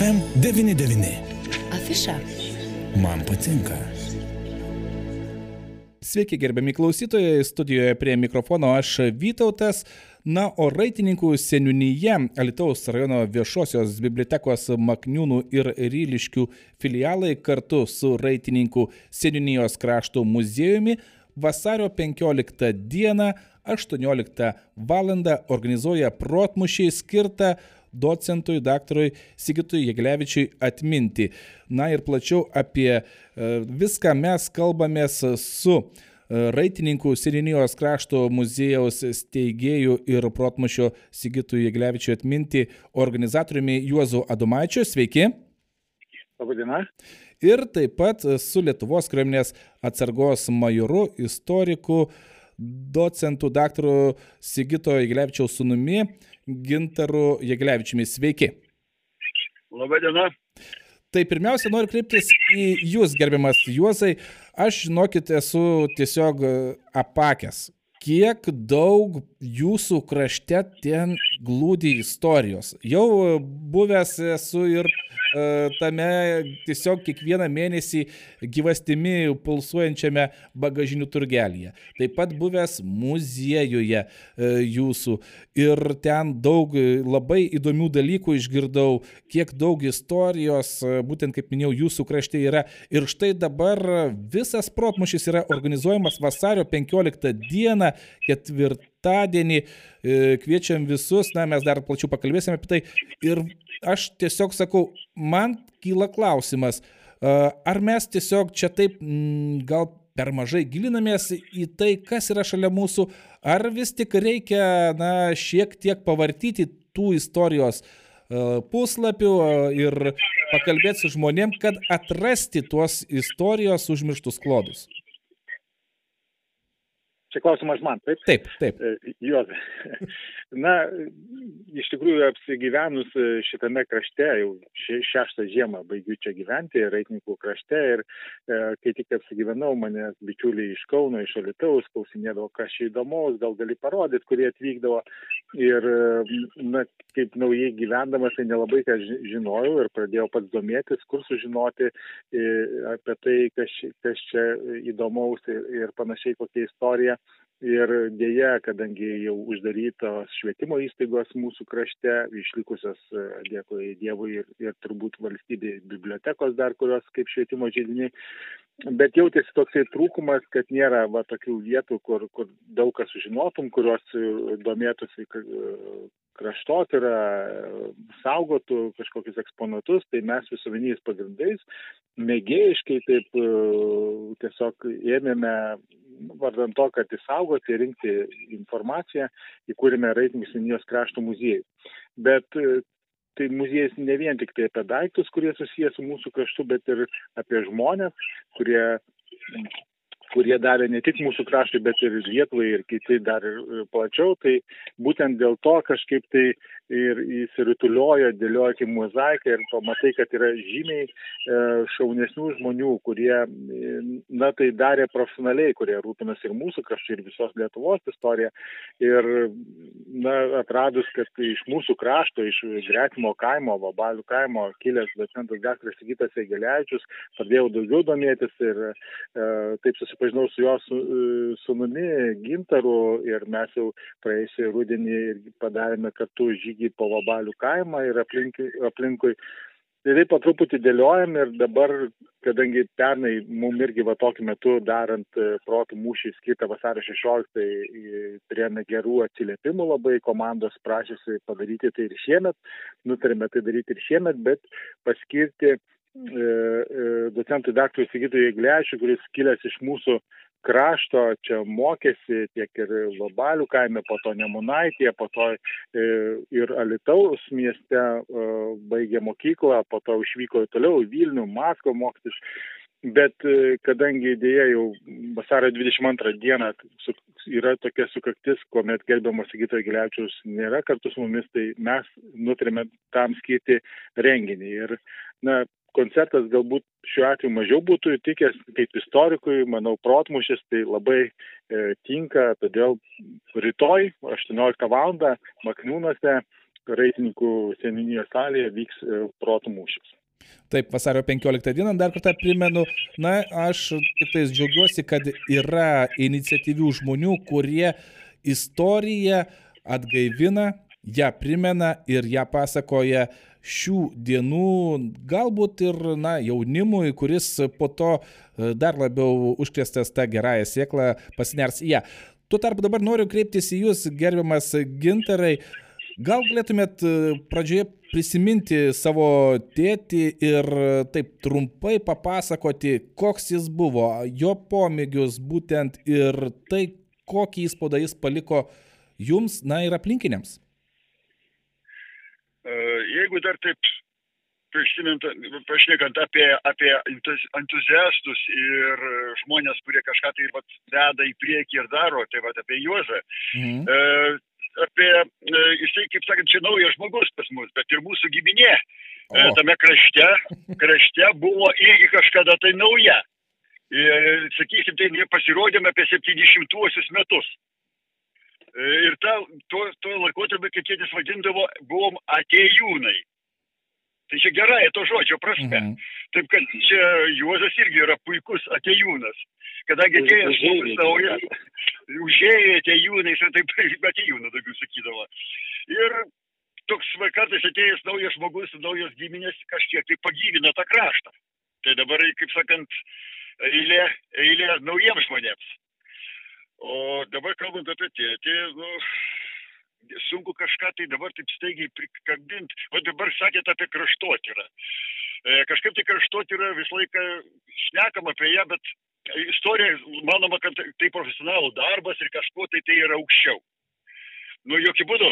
FM99. Afiša. Man patinka. Sveiki gerbiami klausytojai, studijoje prie mikrofono aš Vytautas. Na, o raitininkų seniūnyje Alitaus rajono viešosios bibliotekos Makniūnų ir Ryliškių filialai kartu su raitininkų seniūnijos krašto muziejumi vasario 15 dieną 18 val. organizuoja protmušiai skirtą docentui, daktarui Sigitui Jeglevičiui atminti. Na ir plačiau apie e, viską mes kalbamės su e, Raitininkų Sirinijos krašto muziejaus steigėjų ir protmušio Sigitų Jeglevičių atminti organizatoriumi Juozu Adomaičiu. Sveiki. Labadiena. Ir taip pat su Lietuvos kariuomenės atsargos majoru, istoriku, docentu daktaru Sigito Jeglevičiaus sunumi Gintaru Jeglevičiumi. Sveiki. Labadiena. Tai pirmiausia, noriu kreiptis į Jūs, gerbiamas Juozai. Aš, žinokit, esu tiesiog apakęs. Kiek daug jūsų krašte ten glūdi istorijos. Jau buvęs esu ir E, tame tiesiog kiekvieną mėnesį gyvastimi pulsuojančiame bagažinių turgelėje. Taip pat buvęs muziejuje e, jūsų ir ten daug labai įdomių dalykų išgirdau, kiek daug istorijos, e, būtent kaip minėjau, jūsų krašte yra. Ir štai dabar visas protmušis yra organizuojamas vasario 15 dieną, ketvirtadienį. Kviečiam visus, na, mes dar plačiau pakalbėsime apie tai. Ir aš tiesiog sakau, man kyla klausimas, ar mes tiesiog čia taip gal per mažai gilinamės į tai, kas yra šalia mūsų, ar vis tik reikia, na, šiek tiek pavartyti tų istorijos puslapių ir pakalbėti su žmonėm, kad atrasti tuos istorijos užmirštus klodus. Čia klausimas man, taip? Taip, taip. Juozai. Na, iš tikrųjų apsigyvenus šitame krašte, jau šeštą žiemą baigiu čia gyventi, Raitininkų krašte ir e, kai tik apsigyvenau, mane bičiuliai iš Kauno, iš Alitaus klausinėdavo, kas čia įdomaus, gal gali parodyti, kurie atvykdavo. Ir, na, kaip naujai gyvendamas, tai nelabai ką žinojau ir pradėjau pats domėtis, kur sužinoti e, apie tai, kas, kas čia įdomaus ir, ir panašiai kokia istorija. Ir dėja, kadangi jau uždarytos švietimo įstaigos mūsų krašte, išlikusios, dėkui Dievui, ir, ir turbūt valstybė bibliotekos dar, kurios kaip švietimo žydiniai, bet jautėsi toksai trūkumas, kad nėra va, tokių vietų, kur, kur daug kas sužinotum, kurios domėtųsi kraštotyrą, saugotų kažkokius eksponatus, tai mes visuomeniais pagrindais mėgėjiškai taip tiesiog ėmėme vardan to, kad įsaugoti rinkti informaciją, įkūrėme Raitininkų Senijos krašto muziejų. Bet tai muziejus ne vien tik tai apie daiktus, kurie susijęs su mūsų kraštu, bet ir apie žmonės, kurie kurie davė ne tik mūsų kraštui, bet ir Lietuvai ir kiti dar ir plačiau. Tai būtent dėl to kažkaip tai ir įsirutuliojo, dėliojo kaip mozaika ir pamatai, kad yra žymiai e, šaunesnių žmonių, kurie, na, tai darė profesionaliai, kurie rūpinasi ir mūsų kraštu, ir visos Lietuvos istoriją. Ir, na, atradus, kad iš mūsų krašto, iš Gretimo kaimo, Vabalių kaimo, kilęs docentas daktaras Sigitas Egelevičius, pradėjau daugiau domėtis ir e, taip susipažinau su jo su, sunumi Gintaru ir mes jau praėjusį rudenį padarėme kartu žygį po Vabalių kaimą ir aplinkui. aplinkui. Tai taip pat truputį dėliojam ir dabar, kadangi pernai mum irgi va tokiu metu darant protų mūšį skirtą vasario 16, turėjome gerų atsiliepimų labai, komandos prašėsi padaryti tai ir šiemet, nutarėme tai daryti ir šiemet, bet paskirti docentui daktarui Sigitui Jeglešiui, kuris kilęs iš mūsų krašto čia mokėsi tiek ir Vabalių kaime, po to Nemunaitėje, po to ir Alitaus mieste baigė mokyklą, po to išvyko toliau į Vilnių, Maskvą mokytis. Bet kadangi dėja jau vasario 22 dieną yra tokia sukaktis, kuomet gerbiamas Sigito Giliačius nėra kartu su mumis, tai mes nutarėme tam skirti renginį. Ir, na, koncertas galbūt šiuo atveju mažiau būtų tikęs kaip istorikui, manau, protmušis tai labai e, tinka, todėl rytoj 18 val. Makniūnuose Raitininkų seninijos salėje vyks e, protų mūšis. Taip, vasario 15 dieną dar kartą primenu, na, aš tik tais džiaugiuosi, kad yra iniciatyvių žmonių, kurie istoriją atgaivina, ją primena ir ją pasakoja šių dienų, galbūt ir na, jaunimui, kuris po to e, dar labiau užkrėstas tą gerąją sėklą pasiners į ją. Tuo tarpu dabar noriu kreiptis į Jūs, gerbiamas Gintarai. Gal galėtumėt e, pradžioje prisiminti savo tėtį ir e, taip trumpai papasakoti, koks jis buvo, jo pomėgius būtent ir tai, kokį įspaudą jis paliko jums, na ir aplinkiniams. E, jeigu dar taip pašnekant apie, apie entuziastus ir žmonės, kurie kažką tai vat, veda į priekį ir daro, tai vat, apie Juozą. Mhm. E, apie, e, jisai, kaip sakant, čia naujas žmogus pas mus, bet ir mūsų giminė e, tame krašte, krašte buvo irgi kažkada tai nauja. Ir, sakysim, tai pasirodėme apie 70-uosius metus. E, ir ta, tuo, tuo laikotarpiu, kaip tėtis vadindavo, buvom atėjūnai. Tai čia gerai to žodžio prasme. Mhm. Taip kad čia Juozas irgi yra puikus atejūnas. Kadangi atėjęs žmogus naujas, užėjai atejūnais ir taip atejūną daugiau sakydavo. Ir toks kartais atėjęs naujas žmogus, naujos giminės kažkiek tai pagyvina tą kraštą. Tai dabar, kaip sakant, eilė, eilė naujiems žmonėms. O dabar kalbant apie tėtį, nu, sunku kažką tai dabar taip staigiai prikabinti. O dabar sakėte apie kraštotyrą. E, kažkaip tai kraštotyrą visą laiką šnekam apie ją, bet istorija, manoma, kad tai profesionalų darbas ir kažko tai tai yra aukščiau. Nu, jokių būdų.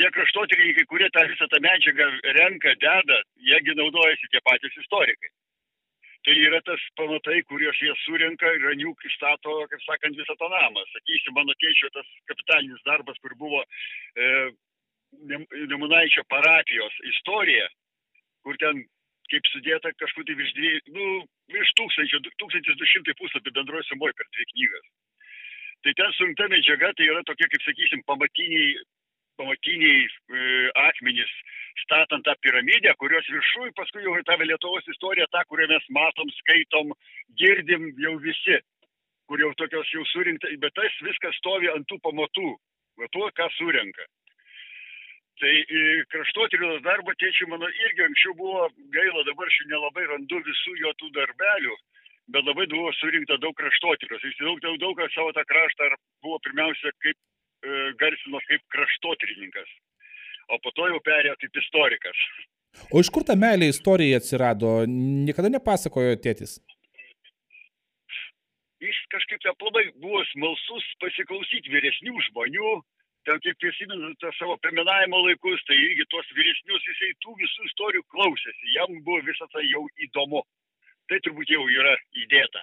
Tie kraštotyrininkai, kurie tą visą tą medžiagą renka, deda, jiegi naudojasi tie patys istorikai tai yra tas pamatai, kuriuos jie surinka ir ant jų stato, kaip sakant, visą tą namą. Sakysim, mano tėčio tas kapitalinis darbas, kur buvo e, Nemunaičio parapijos istorija, kur ten kaip sudėta kažkur tai virš, dviejų, nu, virš tūkstančio, 1200 puslapį bendroje sumoje per dvi knygas. Tai ten surinkta medžiaga, tai yra tokie, kaip sakysim, pamatiniai, pamatiniai e, akmenys statant tą piramidę, kurios viršui paskui jau tą Lietuvos istoriją, tą, kurią mes matom, skaitom, girdim jau visi, kur jau tokios jau surinkta, bet tas viskas stovi ant tų pamatų, va tuo, ką surenka. Tai kraštotyrios darbo tėčių mano irgi anksčiau buvo gaila, dabar aš nelabai randu visų jo tų darbelių, bet labai buvo surinkta daug kraštotyros. Jis daug, daug, daug savo tą kraštą buvo pirmiausia kaip e, garsino kaip kraštotyrininkas o po to jau perėjo kaip istorikas. O iš kur ta meilė istorijai atsirado? Niekada nepasakojo tėtis? Jis kažkaip aplamai buvo smalsus pasiklausyti vyresnių žmonių, ten kaip prisimenu tą savo peminavimo laikus, tai irgi tuos vyresnius jisai tų visų istorijų klausėsi, jam buvo visą tai jau įdomu. Tai turbūt jau yra įdėta.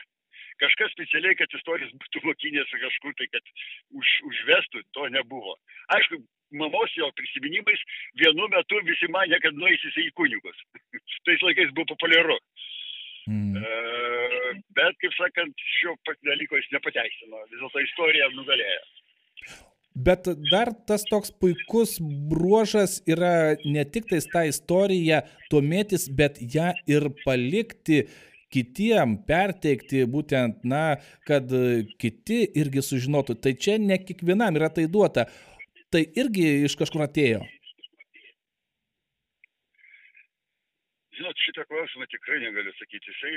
Kažkas specialiai, kad istorijas būtų mokinės kažkur tai, kad už, užvestų, to nebuvo. Aišku, mamos jo prisiminimais vienu metu visi mane, kad nueisys į kunigus. Tais laikais buvo populiaru. Mm. E, bet, kaip sakant, šio dalyko jis nepateisino. Vis dėlto istorija nugalėjo. Bet dar tas toks puikus bruožas yra ne tik tais tą istoriją domėtis, bet ją ir palikti kitiem, perteikti būtent, na, kad kiti irgi sužinotų. Tai čia ne kiekvienam yra tai duota tai irgi iš kažkur atėjo? Žinot, šitą klausimą tikrai negaliu sakyti. Jisai,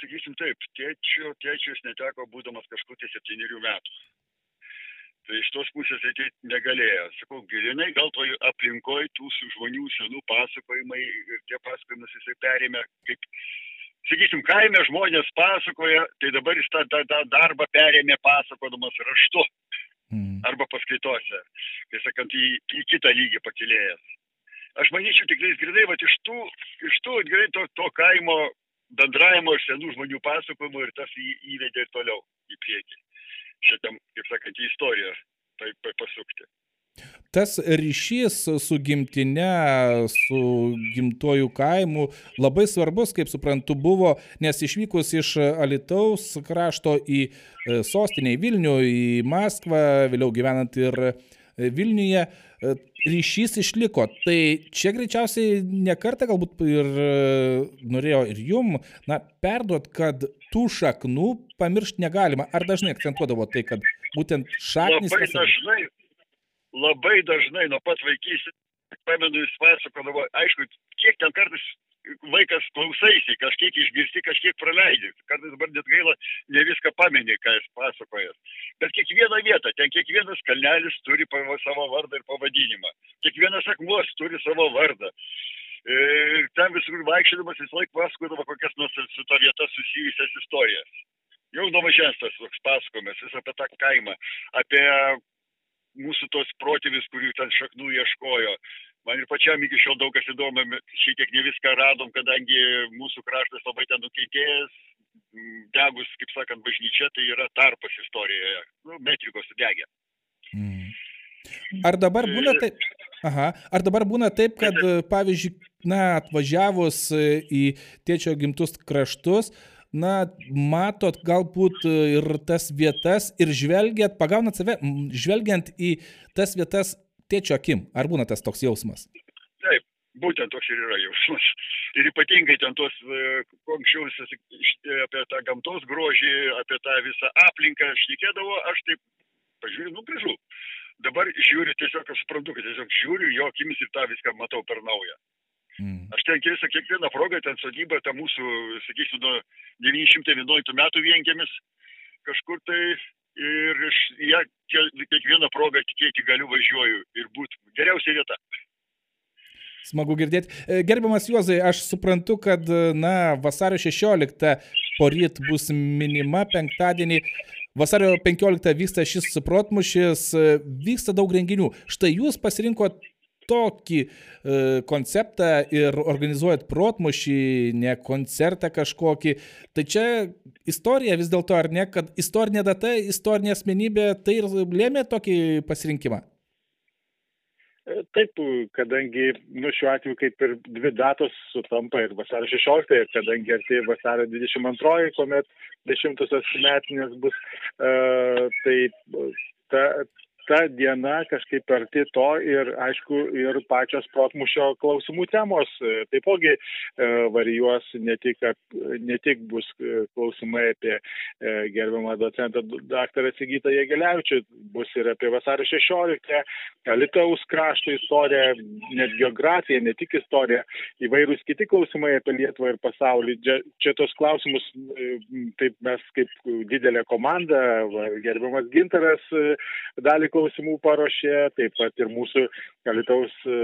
sakysim taip, tėčio, tėčius neteko būdamas kažkur tai septyniarių metų. Tai iš tos pusės ateiti negalėjo. Sakau, gilinai gal toj aplinkoje tų žmonių senų pasakojimai ir tie pasakojimus jisai perėmė kaip, sakysim, kaime žmonės pasakoja, tai dabar jis tą, tą, tą darbą perėmė pasakodamas raštu mm. arba paskaitose, kai sakant, į, į kitą lygį pakilėjęs. Aš manyčiau tikrai grinai, va iš tų, iš tų grinai to, to kaimo bendravimo ir senų žmonių pasakojimų ir tas į, įvedė ir toliau į priekį. Šitam, kaip sakant, į istoriją taip pasukti tas ryšys su gimtine, su gimtuoju kaimu labai svarbus, kaip suprantu, buvo, nes išvykus iš Alitaus krašto į e, sostinę, į Vilnių, į Maskvą, vėliau gyvenant ir e, Vilniuje, e, ryšys išliko. Tai čia greičiausiai nekartą galbūt ir norėjo ir jum, na, perduot, kad tų šaknų pamiršti negalima. Ar dažnai akcentuodavo tai, kad būtent šaknis... Labai dažnai, labai dažnai nuo pat vaikystės, pamenu, jis pasakodavo, aišku, kiek ten kartais vaikas klausaisi, kažkiek išgirsti, kažkiek praleidi. Kartais dabar net gaila, ne viską pameni, ką jis pasakoja. Bet kiekviena vieta, ten kiekvienas kalnelis turi savo vardą ir pavadinimą. Kiekvienas akmuos turi savo vardą. Ir ten visur vaikščiodamas vis laik pasakodavo kokias nors su to vieta susijusias istorijas. Jau nuo mažens tas toks pasakojimas, vis apie tą kaimą, apie mūsų tos protėvis, kurių ten šaknų ieškojo, man ir pačiam iki šiol daug kas įdomu, šitiek ne viską radom, kadangi mūsų kraštas labai ten nukentėjęs, degus, kaip sakant, bažnyčia, tai yra tarpas istorijoje, nu, metrikos sudegė. Mm. Ar dabar būna taip? Aha. Ar dabar būna taip, kad, pavyzdžiui, na, atvažiavus į tėčio gimtus kraštus, na, matot galbūt ir tas vietas ir žvelgiat, pagaunat save, žvelgiant į tas vietas tėčio akim. Ar būna tas toks jausmas? Taip, būtent toks ir yra jausmas. Ir ypatingai ten tos, anksčiau apie tą gamtos grožį, apie tą visą aplinką šnekėdavo, aš taip pažiūriu, nu gražu. Dabar žiūriu tiesiog, aš suprantu, kad tiesiog žiūriu jo akimis ir tą viską matau per naują. Mm. Aš ten visą kiekvieną progą, ten sodybą, tą mūsų, sakysiu, nuo 911 metų vienkėmis, kažkur tai ir iš ją kiekvieną progą tikėti galiu važiuoju ir būtų geriausia vieta. Smagu girdėti. E, gerbiamas Juozai, aš suprantu, kad na, vasario 16 poryt bus minima penktadienį. Vasario 15 vyksta šis protmušis, vyksta daug renginių. Štai jūs pasirinkot tokį e, konceptą ir organizuojat protmušį, ne koncertą kažkokį. Tai čia istorija vis dėlto, ar ne, kad istorinė data, istorinė asmenybė, tai ir lėmė tokį pasirinkimą? E, taip, kadangi, nu, šiuo atveju kaip ir dvi datos sutampa ir vasario 16, ir kadangi artėja vasario 22, kuomet dešimtosios metinės bus, uh, tai ta, ta diena kažkaip arti to ir aišku ir pačios protmušio klausimų temos taipogi e, varijuos ne tik, ne tik bus e, klausimai apie e, gerbiamą docentą daktarą Sigitą Jėgeliavičių, bus ir apie vasario 16, Alitaus krašto istoriją, net geografiją, ne tik istoriją, įvairūs kiti klausimai apie Lietuvą ir pasaulį. Čia, čia tos klausimus, taip mes kaip didelė komanda, gerbiamas Gintaras dalį klausimų paruošė, taip pat ir mūsų Kalitaus e,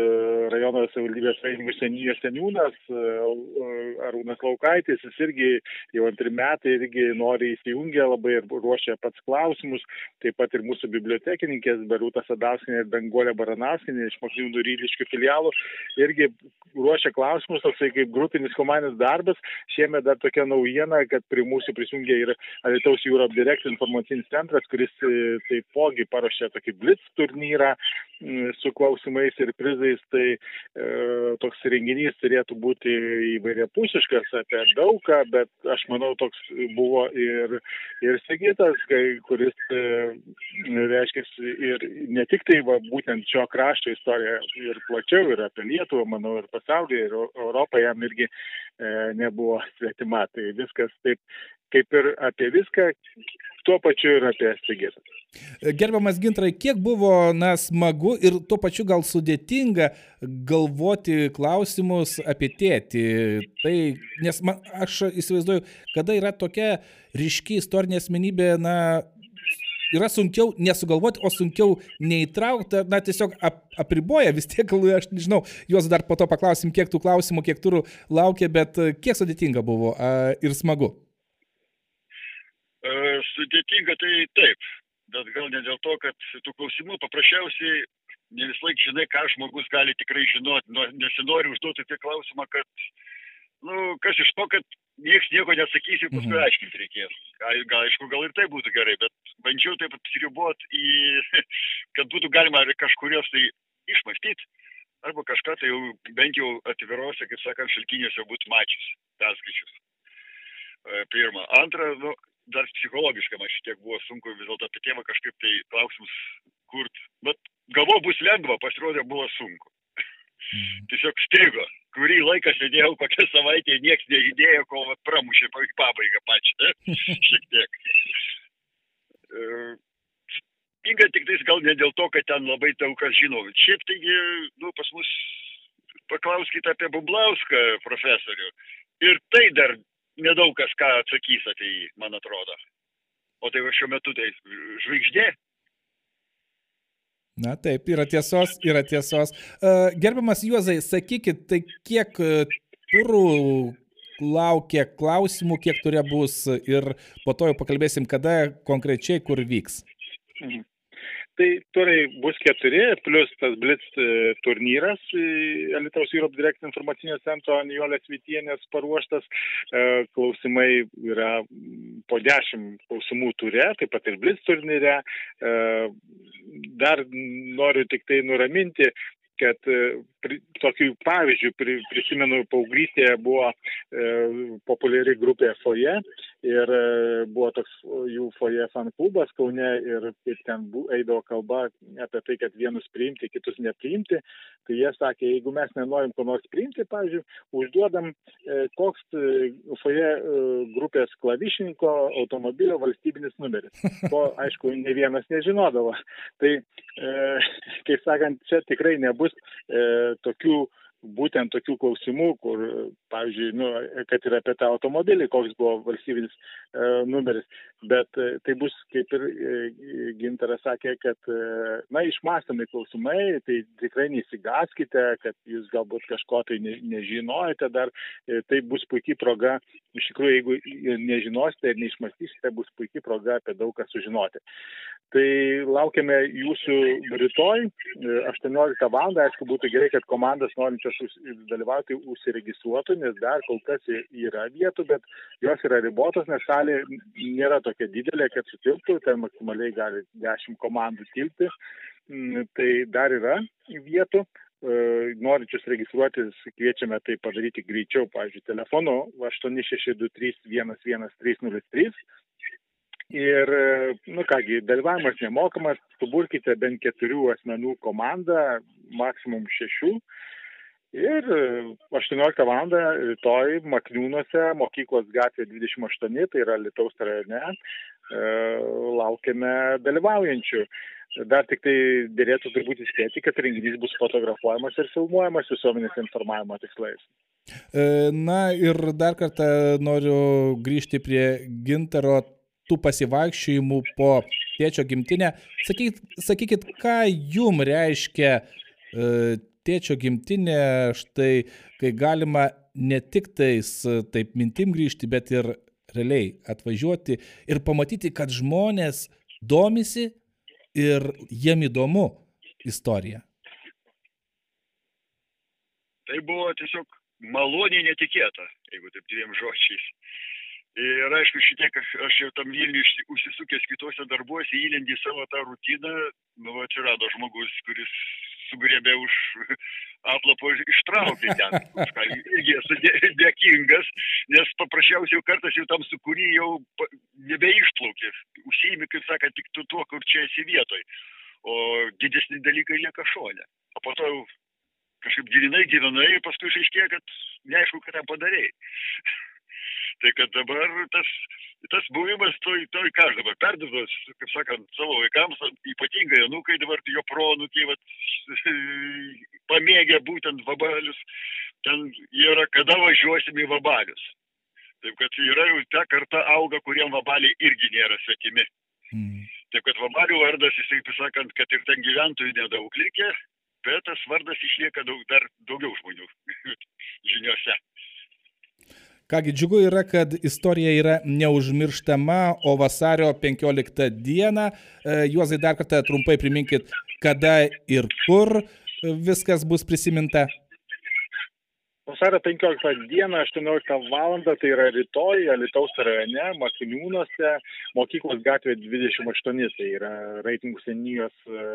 rajono savivaldybės raimų senijos seniūnas e, e, Arūnas Laukaitis, jis irgi jau antri metai irgi nori įsijungę labai ir ruošia pats klausimus, taip pat ir mūsų bibliotekininkės Berūta Sadauskinė ir Danguolė Baranaskinė iš Maksimų Ryliškių filialų irgi ruošia klausimus, toksai kaip grupinis komandinis darbas. Šiemet dar tokia naujiena, kad prie mūsų prisijungė ir Alitaus Europe Direct informacinis centras, kuris taipogi paruošė tokį Blitz turnyrą su klausimais ir prizais, tai e, toks renginys turėtų būti įvairiapusiškas apie daugą, bet aš manau, toks buvo ir, ir Sigitas, kuris, e, reiškia, ir ne tik tai va, būtent šio krašto istorija ir plačiau, ir apie Lietuvą, manau, ir pasaulį, ir Europą jam irgi e, nebuvo svetima. Tai viskas taip kaip ir apie viską, tuo pačiu ir apie Sigitą. Gerbiamas Gintrai, kiek buvo na, smagu ir tuo pačiu gal sudėtinga galvoti klausimus apie tėtį. Tai, nes man, aš įsivaizduoju, kada yra tokia ryški istorinė asmenybė, na, yra sunkiau nesugalvoti, o sunkiau neįtraukti, na tiesiog ap, apriboja vis tiek, aš nežinau, juos dar po to paklausim, kiek tų klausimų, kiek turų laukia, bet kiek sudėtinga buvo a, ir smagu. E, sudėtinga tai taip, bet gal ne dėl to, kad tų klausimų paprasčiausiai ne vis laik žinai, ką žmogus gali tikrai žinoti, nu, nesinori užduoti tik klausimą, kad, nu, kas iš to, kad nieks nieko nesakysi, paskui mhm. aiškinti reikės. Gal, gal, aišku, gal ir tai būtų gerai, bet bandžiau taip apsiriboti į, kad būtų galima kažkurios tai išmastyti, arba kažką tai jau bent jau atvirose, kaip sakant, šaltiniuose būtų mačius, perskaičius. E, pirma. Antra, nu, dar psichologiškai man šitiek buvo sunku vis dėlto apie tėvą kažkaip tai klausimus kurt. Bet galvo bus lengva, pasirodė buvo sunku. Mhm. Tiesiog strigo. Kurį laiką sėdėjau kokią savaitę, nieks nežydėjo, kol pramušė pabaigą pačią. Šiek tiek. E, Inga tik tais gal ne dėl to, kad ten labai daug kas žino. Šiaip taigi, nu, pas mus paklauskite apie Bublauską profesorių. Ir tai dar nedaug kas ką atsakys apie jį, man atrodo. O tai va šiuo metu tai žvaigždė. Na taip, yra tiesos, yra tiesos. Uh, gerbiamas Juozai, sakykit, tai kiek e, turų laukia klausimų, kiek turė bus ir po to jau pakalbėsim, kada konkrečiai kur vyks. Mhm. Tai turai bus keturi, plus tas Blitz e, turnyras, e, Alitaus Europe Direct informacinio centro Nijolės Vitienės paruoštas. E, Klausimai yra mm, po dešimt klausimų turė, taip pat ir Blitz turnyre. Dar noriu tik tai nuraminti, kad pri, tokių pavyzdžių pri, prisimenu, paauglystėje buvo e, populiari grupė Foje ir e, buvo toks jų Foje fan klubas Kaune ir kaip ten bu, eidavo kalba apie tai, kad vienus priimti, kitus nepriimti, tai jie sakė, jeigu mes nenorim ko nors priimti, pavyzdžiui, užduodam, e, koks e, Foje e, grupės klavišininko automobilio valstybinis numeris. Ko, aišku, ne vienas nežinodavo. Tai, e, kaip sakant, čia tikrai nebus e, tokių būtent tokių klausimų, kur, pavyzdžiui, nu, kad ir apie tą automobilį, koks buvo valstybinis e, numeris, bet e, tai bus, kaip ir e, Gintaras sakė, kad, e, na, išmastomi klausimai, tai tikrai nesigaskite, kad jūs galbūt kažko tai ne, nežinojate dar, e, tai bus puikiai proga, iš tikrųjų, jeigu nežinosite ir neišmastysite, bus puikiai proga apie daug ką sužinoti. Tai laukiame jūsų rytoj, e, 18 val. Aišku, būtų gerai, kad komandas norinčios us- dalyvauti užsiregistruotų, nes dar kol kas yra vietų, bet jos yra ribotos, nes salė nėra tokia didelė, kad sutilptų, ten maksimaliai gali 10 komandų tilpti. Mm, Tai dar yra vietų. E, Norinčius registruotis kviečiame tai padaryti greičiau, pavyzdžiui, telefonu 86231103. Ir, e, nu kągi, dalyvavimas nemokamas, suburkite bent keturių asmenų komandą, maksimum šešių. Ir e, 18 val. rytoj Makniūnuose, mokyklos gatvė 28, tai yra Lietuvos rajone, e, laukiame dalyvaujančių. Dar tik tai dėlėtų turbūt įspėti, kad renginys bus fotografuojamas ir filmuojamas visuomenės informavimo tikslais. E, Na ir dar kartą noriu grįžti prie gintaro tų pasivaikščiojimų po tėčio gimtinę. Sakykit, sakykit ką jum reiškia tėčio gimtinė, štai, kai galima ne tik tais taip mintim grįžti, bet ir realiai atvažiuoti ir pamatyti, kad žmonės domisi ir jiem įdomu istorija. Tai buvo tiesiog maloniai netikėta, jeigu taip dviem žodžiais. Ir aišku, šitiek aš, aš jau tam Vilniui užsisukęs kitose darbuose įlendį į savo tą rutiną, nu, atsirado žmogus, kuris sugriebė už aplapo ir ištraukė ten. Irgi esu dė- dėkingas, nes paprasčiausiai kartais jau tam sukūry jau nebeišplaukė. Užsiimi, kaip sakant, tik tu tuo, kur čia esi vietoj. O didesni dalykai lieka šone. O po to jau kažkaip gyvenai, gyvenai ir paskui išaiškėjo, kad neaišku, ką ten padarėjai. tai kad dabar tas, tas buvimas toj, toj ką aš dabar perduodas, kaip sakant, savo vaikams, ypatingai anukai dabar jo pronukiai, vat, pamėgę būtent vabalius, ten yra, kada važiuosim į vabalius. Taip kad yra jau ta karta auga, kuriem vabaliai irgi nėra svetimi. Mm. Taip kad vabalių vardas, jisai, taip sakant, kad ir ten gyventojų nedaug likė, bet tas vardas išlieka daug, dar daugiau žmonių žiniuose. Kągi džiugu yra, kad istorija yra neužmirštama, o vasario 15 dieną, e, Juozai dar kartą trumpai priminkit, kada ir kur e, viskas bus prisiminta. Vasario 15 dieną, 18 val. tai yra rytoj, Alitaus rajone, Makiniūnuose, mokyklos gatvė 28, tai yra reitingų senijos, e,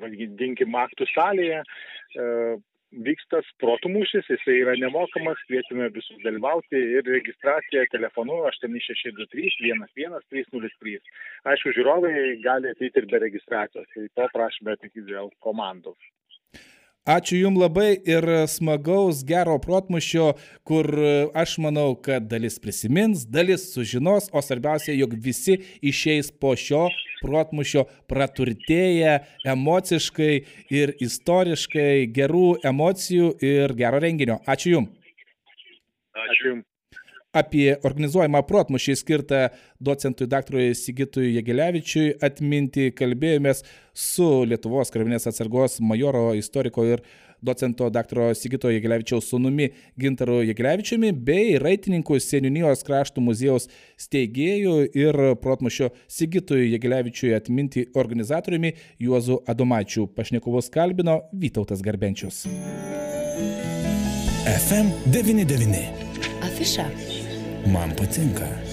vadinkim, aktų salėje. Vyksta protų mūšis, jisai yra nemokamas, kviečiame visus dalyvauti ir registracija telefonu 8623 11303. Aišku, žiūrovai gali ateiti ir be registracijos, tai to prašome tik dėl komandos. Ačiū Jums labai ir smagaus gero protmušio, kur aš manau, kad dalis prisimins, dalis sužinos, o svarbiausia, jog visi išeis po šio protmušio praturtėję emociškai ir istoriškai gerų emocijų ir gero renginio. Ačiū Jums. Ačiū Jums apie organizuojamą protmušį skirtą docentui daktarui Sigitui Jegelevičiui atminti kalbėjomės su Lietuvos kariuomenės atsargos majoro istoriko ir docento daktaro Sigito Jegelevičiaus sunumi Gintaru Jegelevičiumi bei raitininkų Seninijos kraštų muziejaus steigėjų ir protmušio Sigitui Jegelevičiui atminti organizatoriumi Juozu Adomačiu. Pašnekovus kalbino Vytautas Garbenčius. FM 99. Afiša. Man patinka.